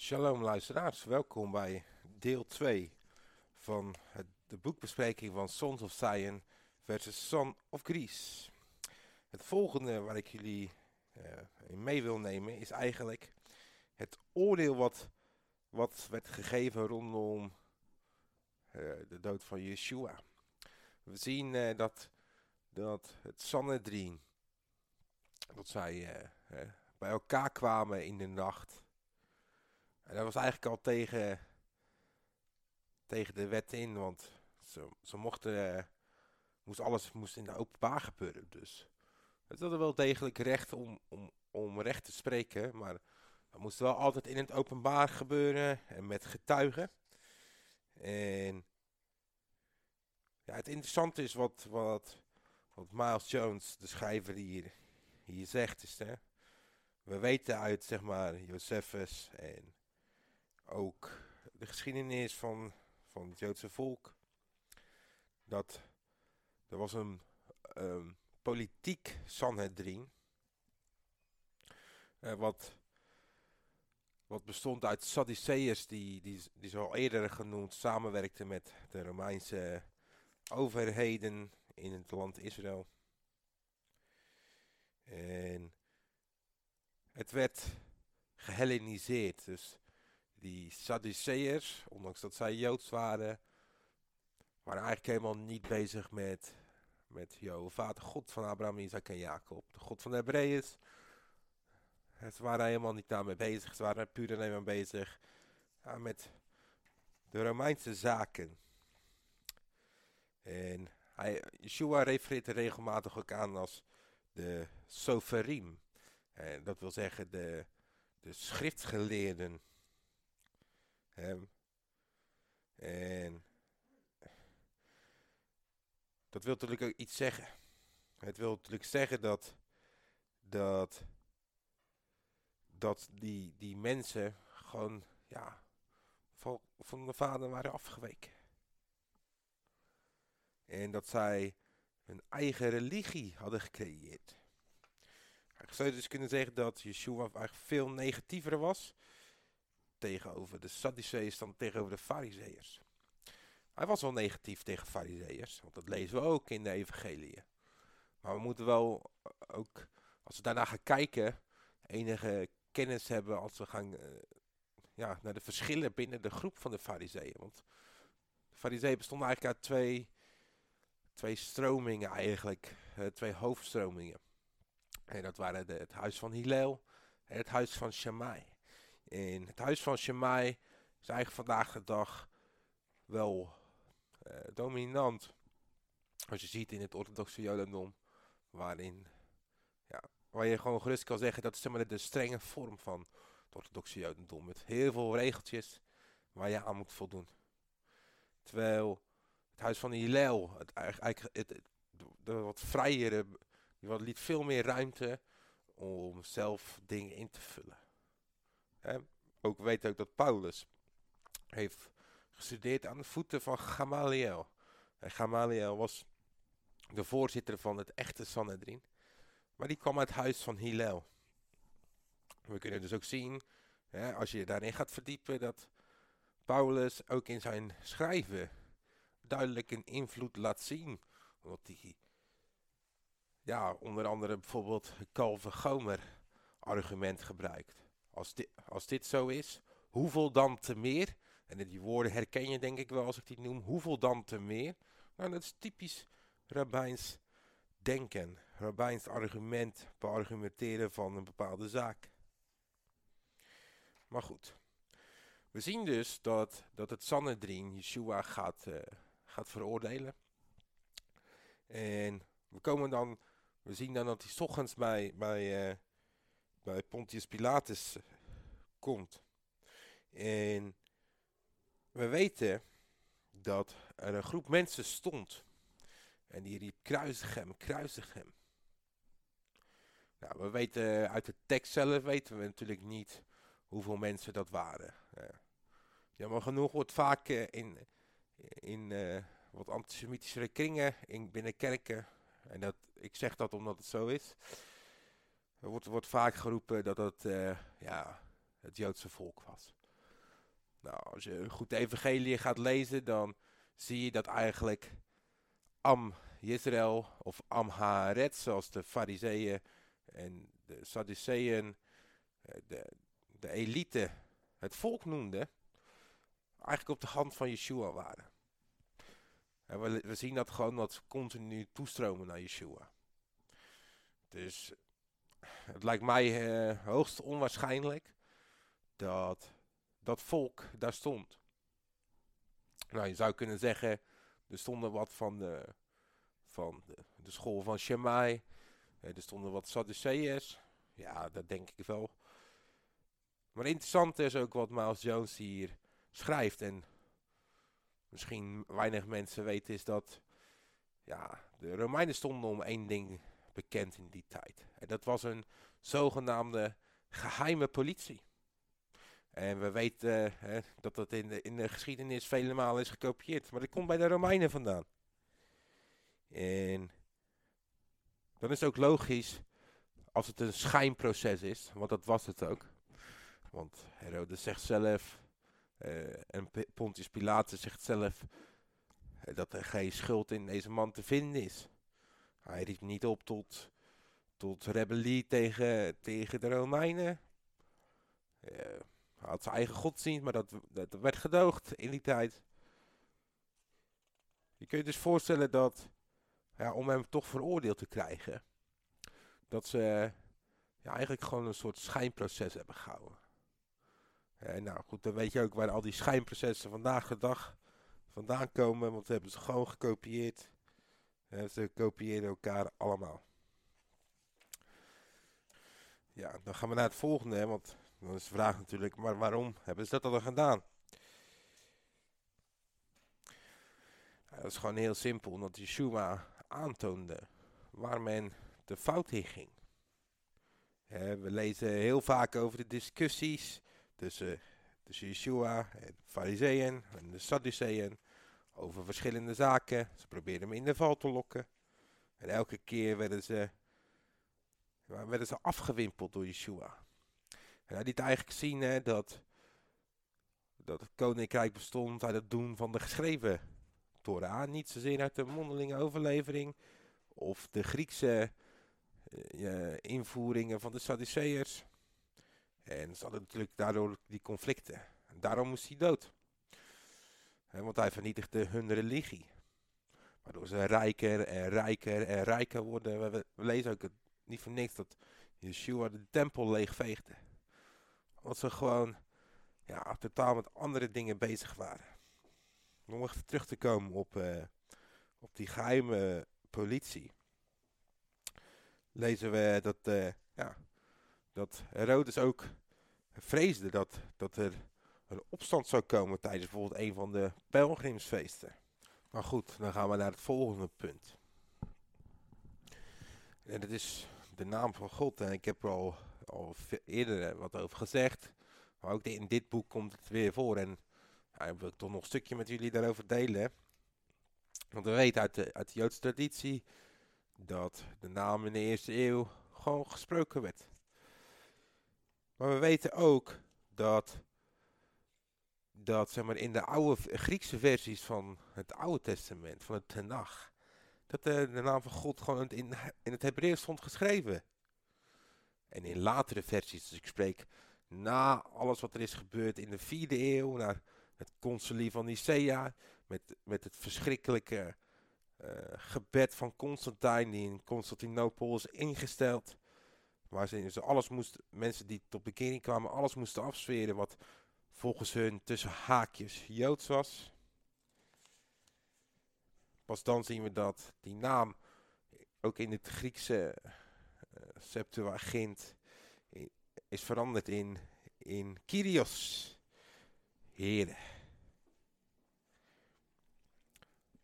Shalom luisteraars, welkom bij deel 2 van het, de boekbespreking van Sons of Zion versus Son of Greece. Het volgende waar ik jullie in mee wil nemen is eigenlijk het oordeel wat, wat werd gegeven rondom uh, de dood van Yeshua. We zien uh, dat, dat het Sanhedrin, dat zij bij elkaar kwamen in de nacht en dat was eigenlijk al tegen, tegen de wet in, want ze, ze mochten, uh, moest alles moest in de openbaar gebeuren. Dus het hadden wel degelijk recht om, om, om recht te spreken, maar dat moest wel altijd in het openbaar gebeuren en met getuigen. En ja, het interessante is wat, wat, wat Miles Jones, de schrijver hier, hier zegt, is hè, we weten uit zeg maar Josephus en ook de geschiedenis van, van het Joodse volk. Dat er was een um, politiek Sanhedrin. Uh, wat, wat bestond uit Sadduceërs die, die, die zo eerder genoemd samenwerkten met de Romeinse overheden in het land Israël. En het werd gehelleniseerd. Dus die Sadduceërs, ondanks dat zij Joods waren, waren eigenlijk helemaal niet bezig met, met Jehovah, God van Abraham, Isaac en Jacob, de God van de Hebreeën. Ze waren helemaal niet daarmee bezig, ze waren puur alleen maar bezig ja, met de Romeinse zaken. En hij, Yeshua refereert er regelmatig ook aan als de soferim. Dat wil zeggen de, de schriftgeleerden. En dat wil natuurlijk ook iets zeggen. Het wil natuurlijk zeggen dat, dat, dat die, die mensen gewoon, ja, van, van de vader waren afgeweken. En dat zij hun eigen religie hadden gecreëerd. Ik zou dus kunnen zeggen dat Yeshua eigenlijk veel negatiever was tegenover de Sadduceeërs dan tegenover de Farizeeërs. Hij was wel negatief tegen Farizeeërs, want dat lezen we ook in de Evangelie. Maar we moeten wel ook, als we daarna gaan kijken, enige kennis hebben als we gaan uh, ja, naar de verschillen binnen de groep van de Farizeeën. Want de Farizeeën bestonden eigenlijk uit twee, twee stromingen eigenlijk, uh, twee hoofdstromingen. En dat waren de, het huis van Hillel en het huis van Shammai. In het huis van Shemai is eigenlijk vandaag de dag wel uh, dominant. Als je ziet in het orthodoxe jodendom, waarin, ja, waar je gewoon gerust kan zeggen dat is zeg maar, de strenge vorm van het orthodoxe jodendom. Met heel veel regeltjes waar je aan moet voldoen. Terwijl het huis van Hillel, het, eigenlijk het, de, wat vrijere, die liet veel meer ruimte om zelf dingen in te vullen. He, ook weet ook dat Paulus heeft gestudeerd aan de voeten van Gamaliel. En Gamaliel was de voorzitter van het echte Sanhedrin. Maar die kwam uit het huis van Hillel. We kunnen dus ook zien, hè, als je daarin gaat verdiepen, dat Paulus ook in zijn schrijven duidelijk een invloed laat zien. Omdat hij, ja, onder andere bijvoorbeeld Calvin Gomer argument gebruikt. Als dit, dit zo is, hoeveel dan te meer? En die woorden herken je denk ik wel als ik die noem. Hoeveel dan te meer? Nou, dat is typisch rabbijns denken. Rabbijns argument, beargumenteren van een bepaalde zaak. Maar goed. We zien dus dat, dat het Sanhedrin Yeshua gaat, uh, gaat veroordelen. En we komen dan, we zien dan dat hij ochtends bij, bij, uh, bij Pontius Pilatus komt. En we weten dat er een groep mensen stond. En die riep kruisig hem, kruisig hem. Nou, we weten uit de tekst zelf weten we natuurlijk niet hoeveel mensen dat waren. Ja, maar genoeg wordt vaak uh, in, in uh, wat antisemitische kringen in, binnen kerken, en dat, ik zeg dat omdat het zo is, er wordt, wordt vaak geroepen dat het uh, ja, het Joodse volk was. Nou, als je goed de evangelie gaat lezen, dan zie je dat eigenlijk Am Israël of Am Haaret, zoals de fariseeën en de Sadduceeën, eh, de, de elite, het volk noemden, eigenlijk op de hand van Yeshua waren. En we, we zien dat gewoon dat ze continu toestromen naar Yeshua. Dus het lijkt mij uh, hoogst onwaarschijnlijk dat dat volk daar stond. Nou, je zou kunnen zeggen, er stonden wat van de, van de, school van Shammai. Eh, er stonden wat Sadduceeërs. Ja, dat denk ik wel. Maar interessant is ook wat Miles Jones hier schrijft. En misschien weinig mensen weten is dat ja, de Romeinen stonden om één ding bekend in die tijd. En dat was een zogenaamde geheime politie. En we weten hè, dat dat in de, in de geschiedenis vele malen is gekopieerd. Maar dat komt bij de Romeinen vandaan. En dan is het ook logisch als het een schijnproces is. Want dat was het ook. Want Herodes zegt zelf, uh, en Pontius Pilatus zegt zelf, uh, dat er geen schuld in deze man te vinden is. Hij riep niet op tot, tot rebellie tegen, tegen de Romeinen. Uh, hij had zijn eigen godsdienst, maar dat, dat werd gedoogd in die tijd. Je kunt je dus voorstellen dat, ja, om hem toch veroordeeld te krijgen, dat ze ja, eigenlijk gewoon een soort schijnproces hebben gehouden. En nou goed, dan weet je ook waar al die schijnprocessen vandaag de dag vandaan komen, want we hebben ze gewoon gekopieerd. Ze kopiëren elkaar allemaal. Ja, dan gaan we naar het volgende, want dan is de vraag natuurlijk, maar waarom hebben ze dat dan gedaan? Dat is gewoon heel simpel, omdat Yeshua aantoonde waar men de fout in ging. we lezen heel vaak over de discussies tussen, tussen Yeshua en de fariseeën en de Sadduceeën over verschillende zaken. Ze probeerden hem in de val te lokken. En elke keer werden ze, werden ze afgewimpeld door Yeshua. En hij liet eigenlijk zien hè, dat, dat het koninkrijk bestond uit het doen van de geschreven Torah. Niet zozeer uit de mondelinge overlevering of de Griekse uh, invoeringen van de Sadduceërs. En ze hadden natuurlijk daardoor die conflicten. En daarom moest hij dood. Want hij vernietigde hun religie. Waardoor ze rijker en rijker en rijker worden. We, lezen ook niet voor niks dat Yeshua de tempel leegveegde. Want ze gewoon ja, totaal met andere dingen bezig waren. Om even terug te komen op, uh, op die geheime politie. Lezen we dat, uh, ja, dat Herodes ook vreesde dat, dat er een opstand zou komen tijdens bijvoorbeeld een van de pelgrimsfeesten. Maar goed, dan gaan we naar het volgende punt. En dat is de naam van God. En ik heb er al eerder wat over gezegd. Maar ook in dit boek komt het weer voor. En ja, wil ik toch nog een stukje met jullie daarover delen. Want we weten uit de, uit de Joodse traditie dat de naam in de eerste eeuw gewoon gesproken werd. Maar we weten ook dat, dat zeg maar, in de oude Griekse versies van het Oude Testament, van het Tenach, dat de, de naam van God gewoon in, in het Hebreeuws stond geschreven. En in latere versies, dus ik spreek na alles wat er is gebeurd in de vierde eeuw, naar het concilie van Nicea, met, met het verschrikkelijke uh, gebed van Constantijn, die in Constantinopel is ingesteld. Waar ze, ze alles moesten, mensen die tot bekering kwamen, alles moesten afsferen wat volgens hun tussen haakjes Joods was. Pas dan zien we dat die naam ook in het Griekse Septuagint is veranderd in, in Kyrios. Heren.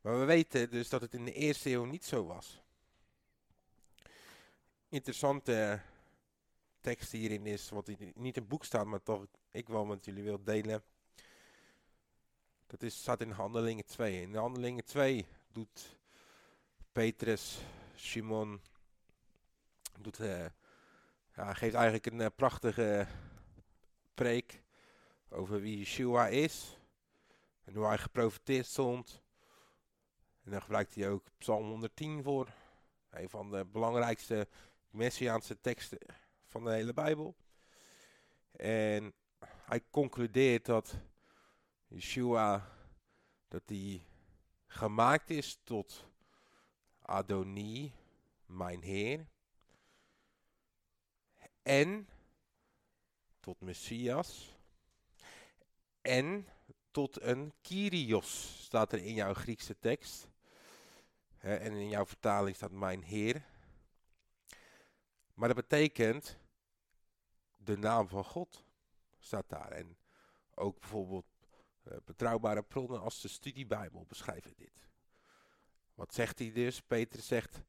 Maar we weten dus dat het in de eerste eeuw niet zo was. Interessante tekst hierin is, wat niet in het boek staat, maar toch ik wel met jullie wil delen. Dat is, staat in Handelingen 2. In Handelingen 2 doet Petrus, Simon Doet, uh, ja, geeft eigenlijk een uh, prachtige preek over wie Yeshua is en hoe hij geprofiteerd stond. En dan gebruikt hij ook Psalm 110 voor. Een van de belangrijkste messiaanse teksten van de hele Bijbel. En hij concludeert dat Yeshua, dat hij gemaakt is tot Adoni, mijn Heer. En tot Messias. En tot een Kyrios, staat er in jouw Griekse tekst. en in jouw vertaling staat mijn Heer. Maar dat betekent de naam van God, staat daar. En ook bijvoorbeeld uh, betrouwbare bronnen als de studiebijbel beschrijven dit. Wat zegt hij dus? Peter zegt,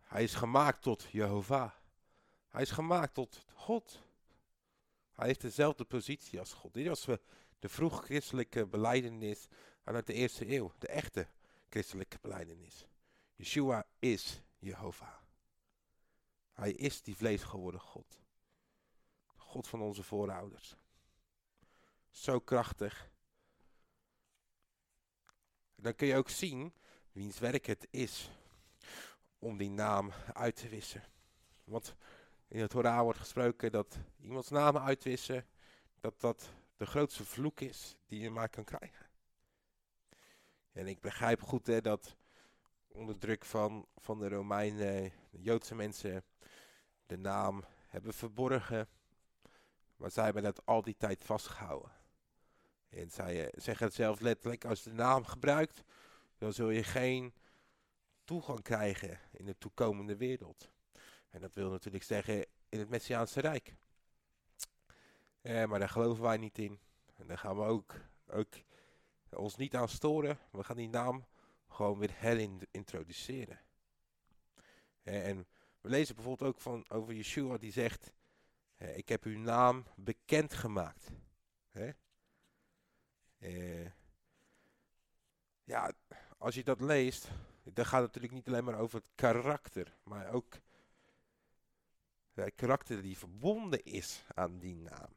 hij is gemaakt tot Jehovah. Hij is gemaakt tot God. Hij heeft dezelfde positie als God. Dit was de vroeg-christelijke beleidenis vanuit de eerste eeuw. De echte christelijke beleidenis. Yeshua is Jehovah. Hij is die vlees geworden God. God van onze voorouders. Zo krachtig. Dan kun je ook zien wiens werk het is om die naam uit te wissen. Want in het Torah wordt gesproken dat iemands naam uitwissen, dat dat de grootste vloek is die je maar kan krijgen. En ik begrijp goed hè, dat onder druk van, van de Romeinen, de Joodse mensen, de naam hebben verborgen. Maar zij hebben dat al die tijd vastgehouden. En zij eh, zeggen het zelf letterlijk, als je de naam gebruikt, dan zul je geen toegang krijgen in de toekomende wereld. En dat wil natuurlijk zeggen in het Messiaanse Rijk. Eh, maar daar geloven wij niet in. En daar gaan we ook, ook ons niet aan storen. We gaan die naam gewoon weer herintroduceren. Eh, en we lezen bijvoorbeeld ook van, over Yeshua die zegt, ik heb uw naam bekendgemaakt. Eh, ja, als je dat leest, dan gaat het natuurlijk niet alleen maar over het karakter, maar ook het karakter die verbonden is aan die naam.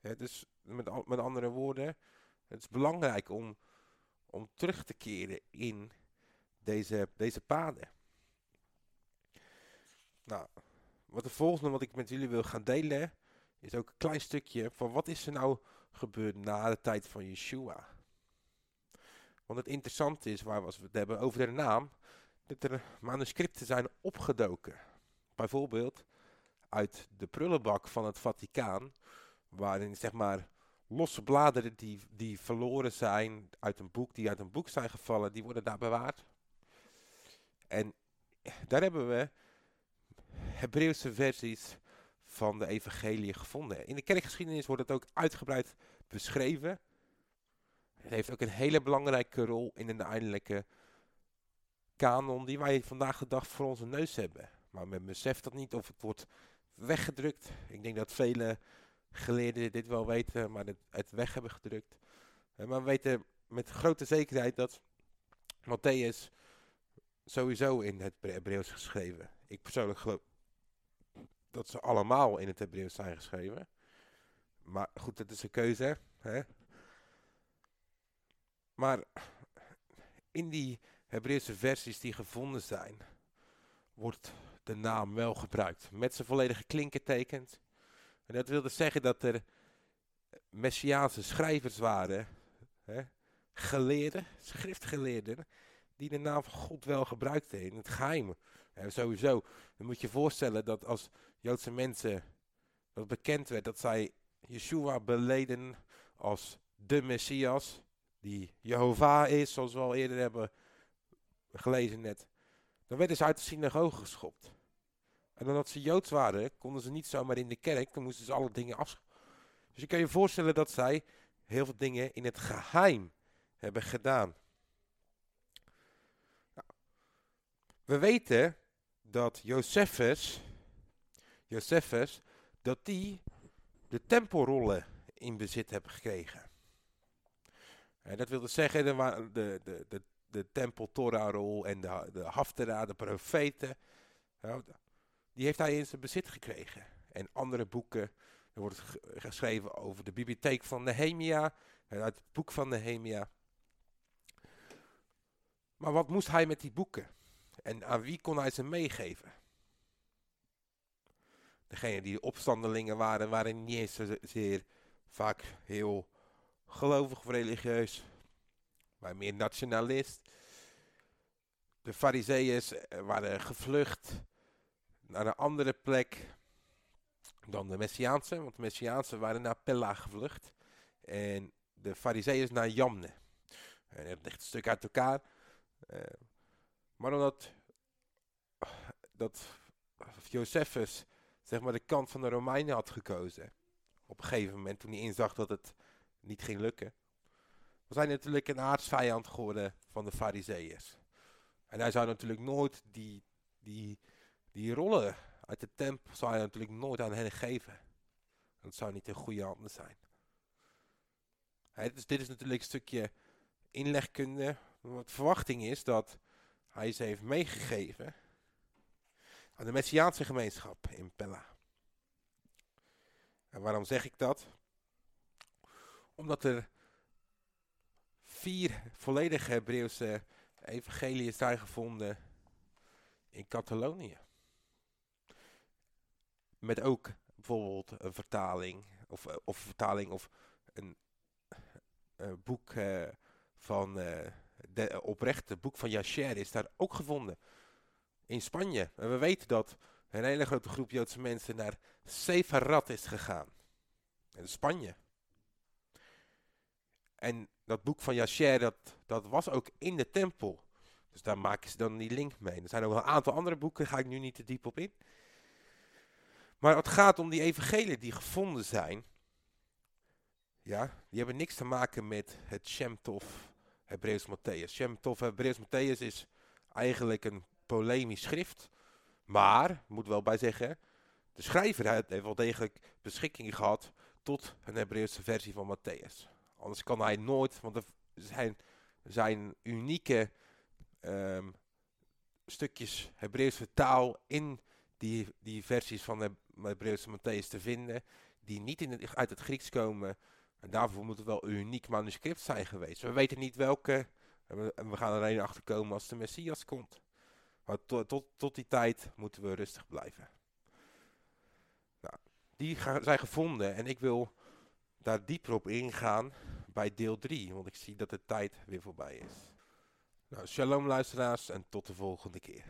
dus met, met andere woorden, het is belangrijk om, om terug te keren in deze, deze paden. Nou, wat de volgende wat ik met jullie wil gaan delen, is ook een klein stukje van wat is er nou gebeurd na de tijd van Yeshua. Want het interessante is, waar we het hebben over de naam, dat er manuscripten zijn opgedoken. Bijvoorbeeld uit de prullenbak van het Vaticaan, waarin zeg maar losse bladeren die, die verloren zijn uit een boek, die uit een boek zijn gevallen, die worden daar bewaard. En daar hebben we Hebreeuwse versies van de evangelie gevonden. In de kerkgeschiedenis wordt het ook uitgebreid beschreven. Het heeft ook een hele belangrijke rol in de eindelijke kanon die wij vandaag de dag voor onze neus hebben. Maar men beseft dat niet of het wordt weggedrukt. Ik denk dat vele geleerden dit wel weten, maar het, het weg hebben gedrukt. Eh, maar we weten met grote zekerheid dat Matthäus sowieso in het Hebreeuws geschreven. Ik persoonlijk geloof dat ze allemaal in het Hebreeuws zijn geschreven. Maar goed, dat is een keuze. Hè? Maar in die Hebreeuwse versies die gevonden zijn, wordt de naam wel gebruikt. Met zijn volledige klinkertekens. En dat wilde zeggen dat er Messiaanse schrijvers waren, hè, geleerden, schriftgeleerden, die de naam van God wel gebruikten in het geheim. En sowieso, dan moet je voorstellen dat als Joodse mensen dat bekend werd dat zij Yeshua beleden als de Messias, die Jehovah is, zoals we al eerder hebben gelezen net, dan werden ze uit de synagoge geschopt. En omdat ze Joods waren, konden ze niet zomaar in de kerk, dan moesten ze alle dingen af. Dus je kan je voorstellen dat zij heel veel dingen in het geheim hebben gedaan. Nou, we weten dat Josephus, Josephus, dat die de tempelrollen in bezit hebben gekregen. En dat wil dus zeggen, de, de, de, de, de tempel Torah-rol en de, de de profeten, die heeft hij in zijn bezit gekregen. En andere boeken Er wordt geschreven over de bibliotheek van Nehemia. Uit het boek van Nehemia. Maar wat moest hij met die boeken? En aan wie kon hij ze meegeven? Degene die opstandelingen waren, waren niet eens zeer vaak heel gelovig of religieus, maar meer nationalist. De fariseeërs waren gevlucht naar een andere plek dan de Messiaanse, want de Messiaanse waren naar Pella gevlucht en de fariseeërs naar Jamne. En het ligt een stuk uit elkaar. Uh, maar omdat dat Josephus zeg maar de kant van de Romeinen had gekozen. Op een gegeven moment toen hij inzag dat het niet ging lukken. Was hij natuurlijk een aardsvijand geworden van de fariseeërs. En hij zou natuurlijk nooit die, die, die rollen uit de tempel zou hij natuurlijk nooit aan hen geven. Dat zou niet in goede handen zijn. dus dit is natuurlijk een stukje inlegkunde. Wat verwachting is dat hij ze heeft meegegeven aan de Messiaanse gemeenschap in Pella. En waarom zeg ik dat? Omdat er vier volledige Hebreeuwse evangeliën zijn gevonden in Catalonië. Met ook bijvoorbeeld een vertaling, of, eh, of vertaling of een, een boek uh, van de oprechte boek van Yasher is daar ook gevonden in Spanje. En we weten dat een hele grote groep Joodse mensen naar Sefarat is gegaan. In Spanje. En dat boek van Yasher, dat, dat was ook in de tempel. Dus daar maken ze dan die link mee. Er zijn ook een aantal andere boeken, daar ga ik nu niet te diep op in. Maar het gaat om die evangelieën die gevonden zijn. Ja, die hebben niks te maken met het Shem Tov Hebreeuws Matthäus. Shem Tov Hebreeuws Matthäus is eigenlijk een polemisch schrift. Maar, moet wel bij zeggen, de schrijver heeft wel degelijk beschikking gehad tot een Hebreeuwse versie van Matthäus. Anders kan hij nooit, want er zijn, zijn unieke um, stukjes Hebreeuwse taal in die, die versies van de Hebreeuwse Matthäus te vinden, die niet in uit het Grieks komen. En daarvoor moet het wel een uniek manuscript zijn geweest. We weten niet welke, en we, gaan er alleen achter komen als de Messias komt. Maar tot, tot, tot die tijd moeten we rustig blijven. Nou, die zijn gevonden en ik wil daar dieper op ingaan bij deel 3, want ik zie dat de tijd weer voorbij is. Nou, shalom luisteraars en tot de volgende keer.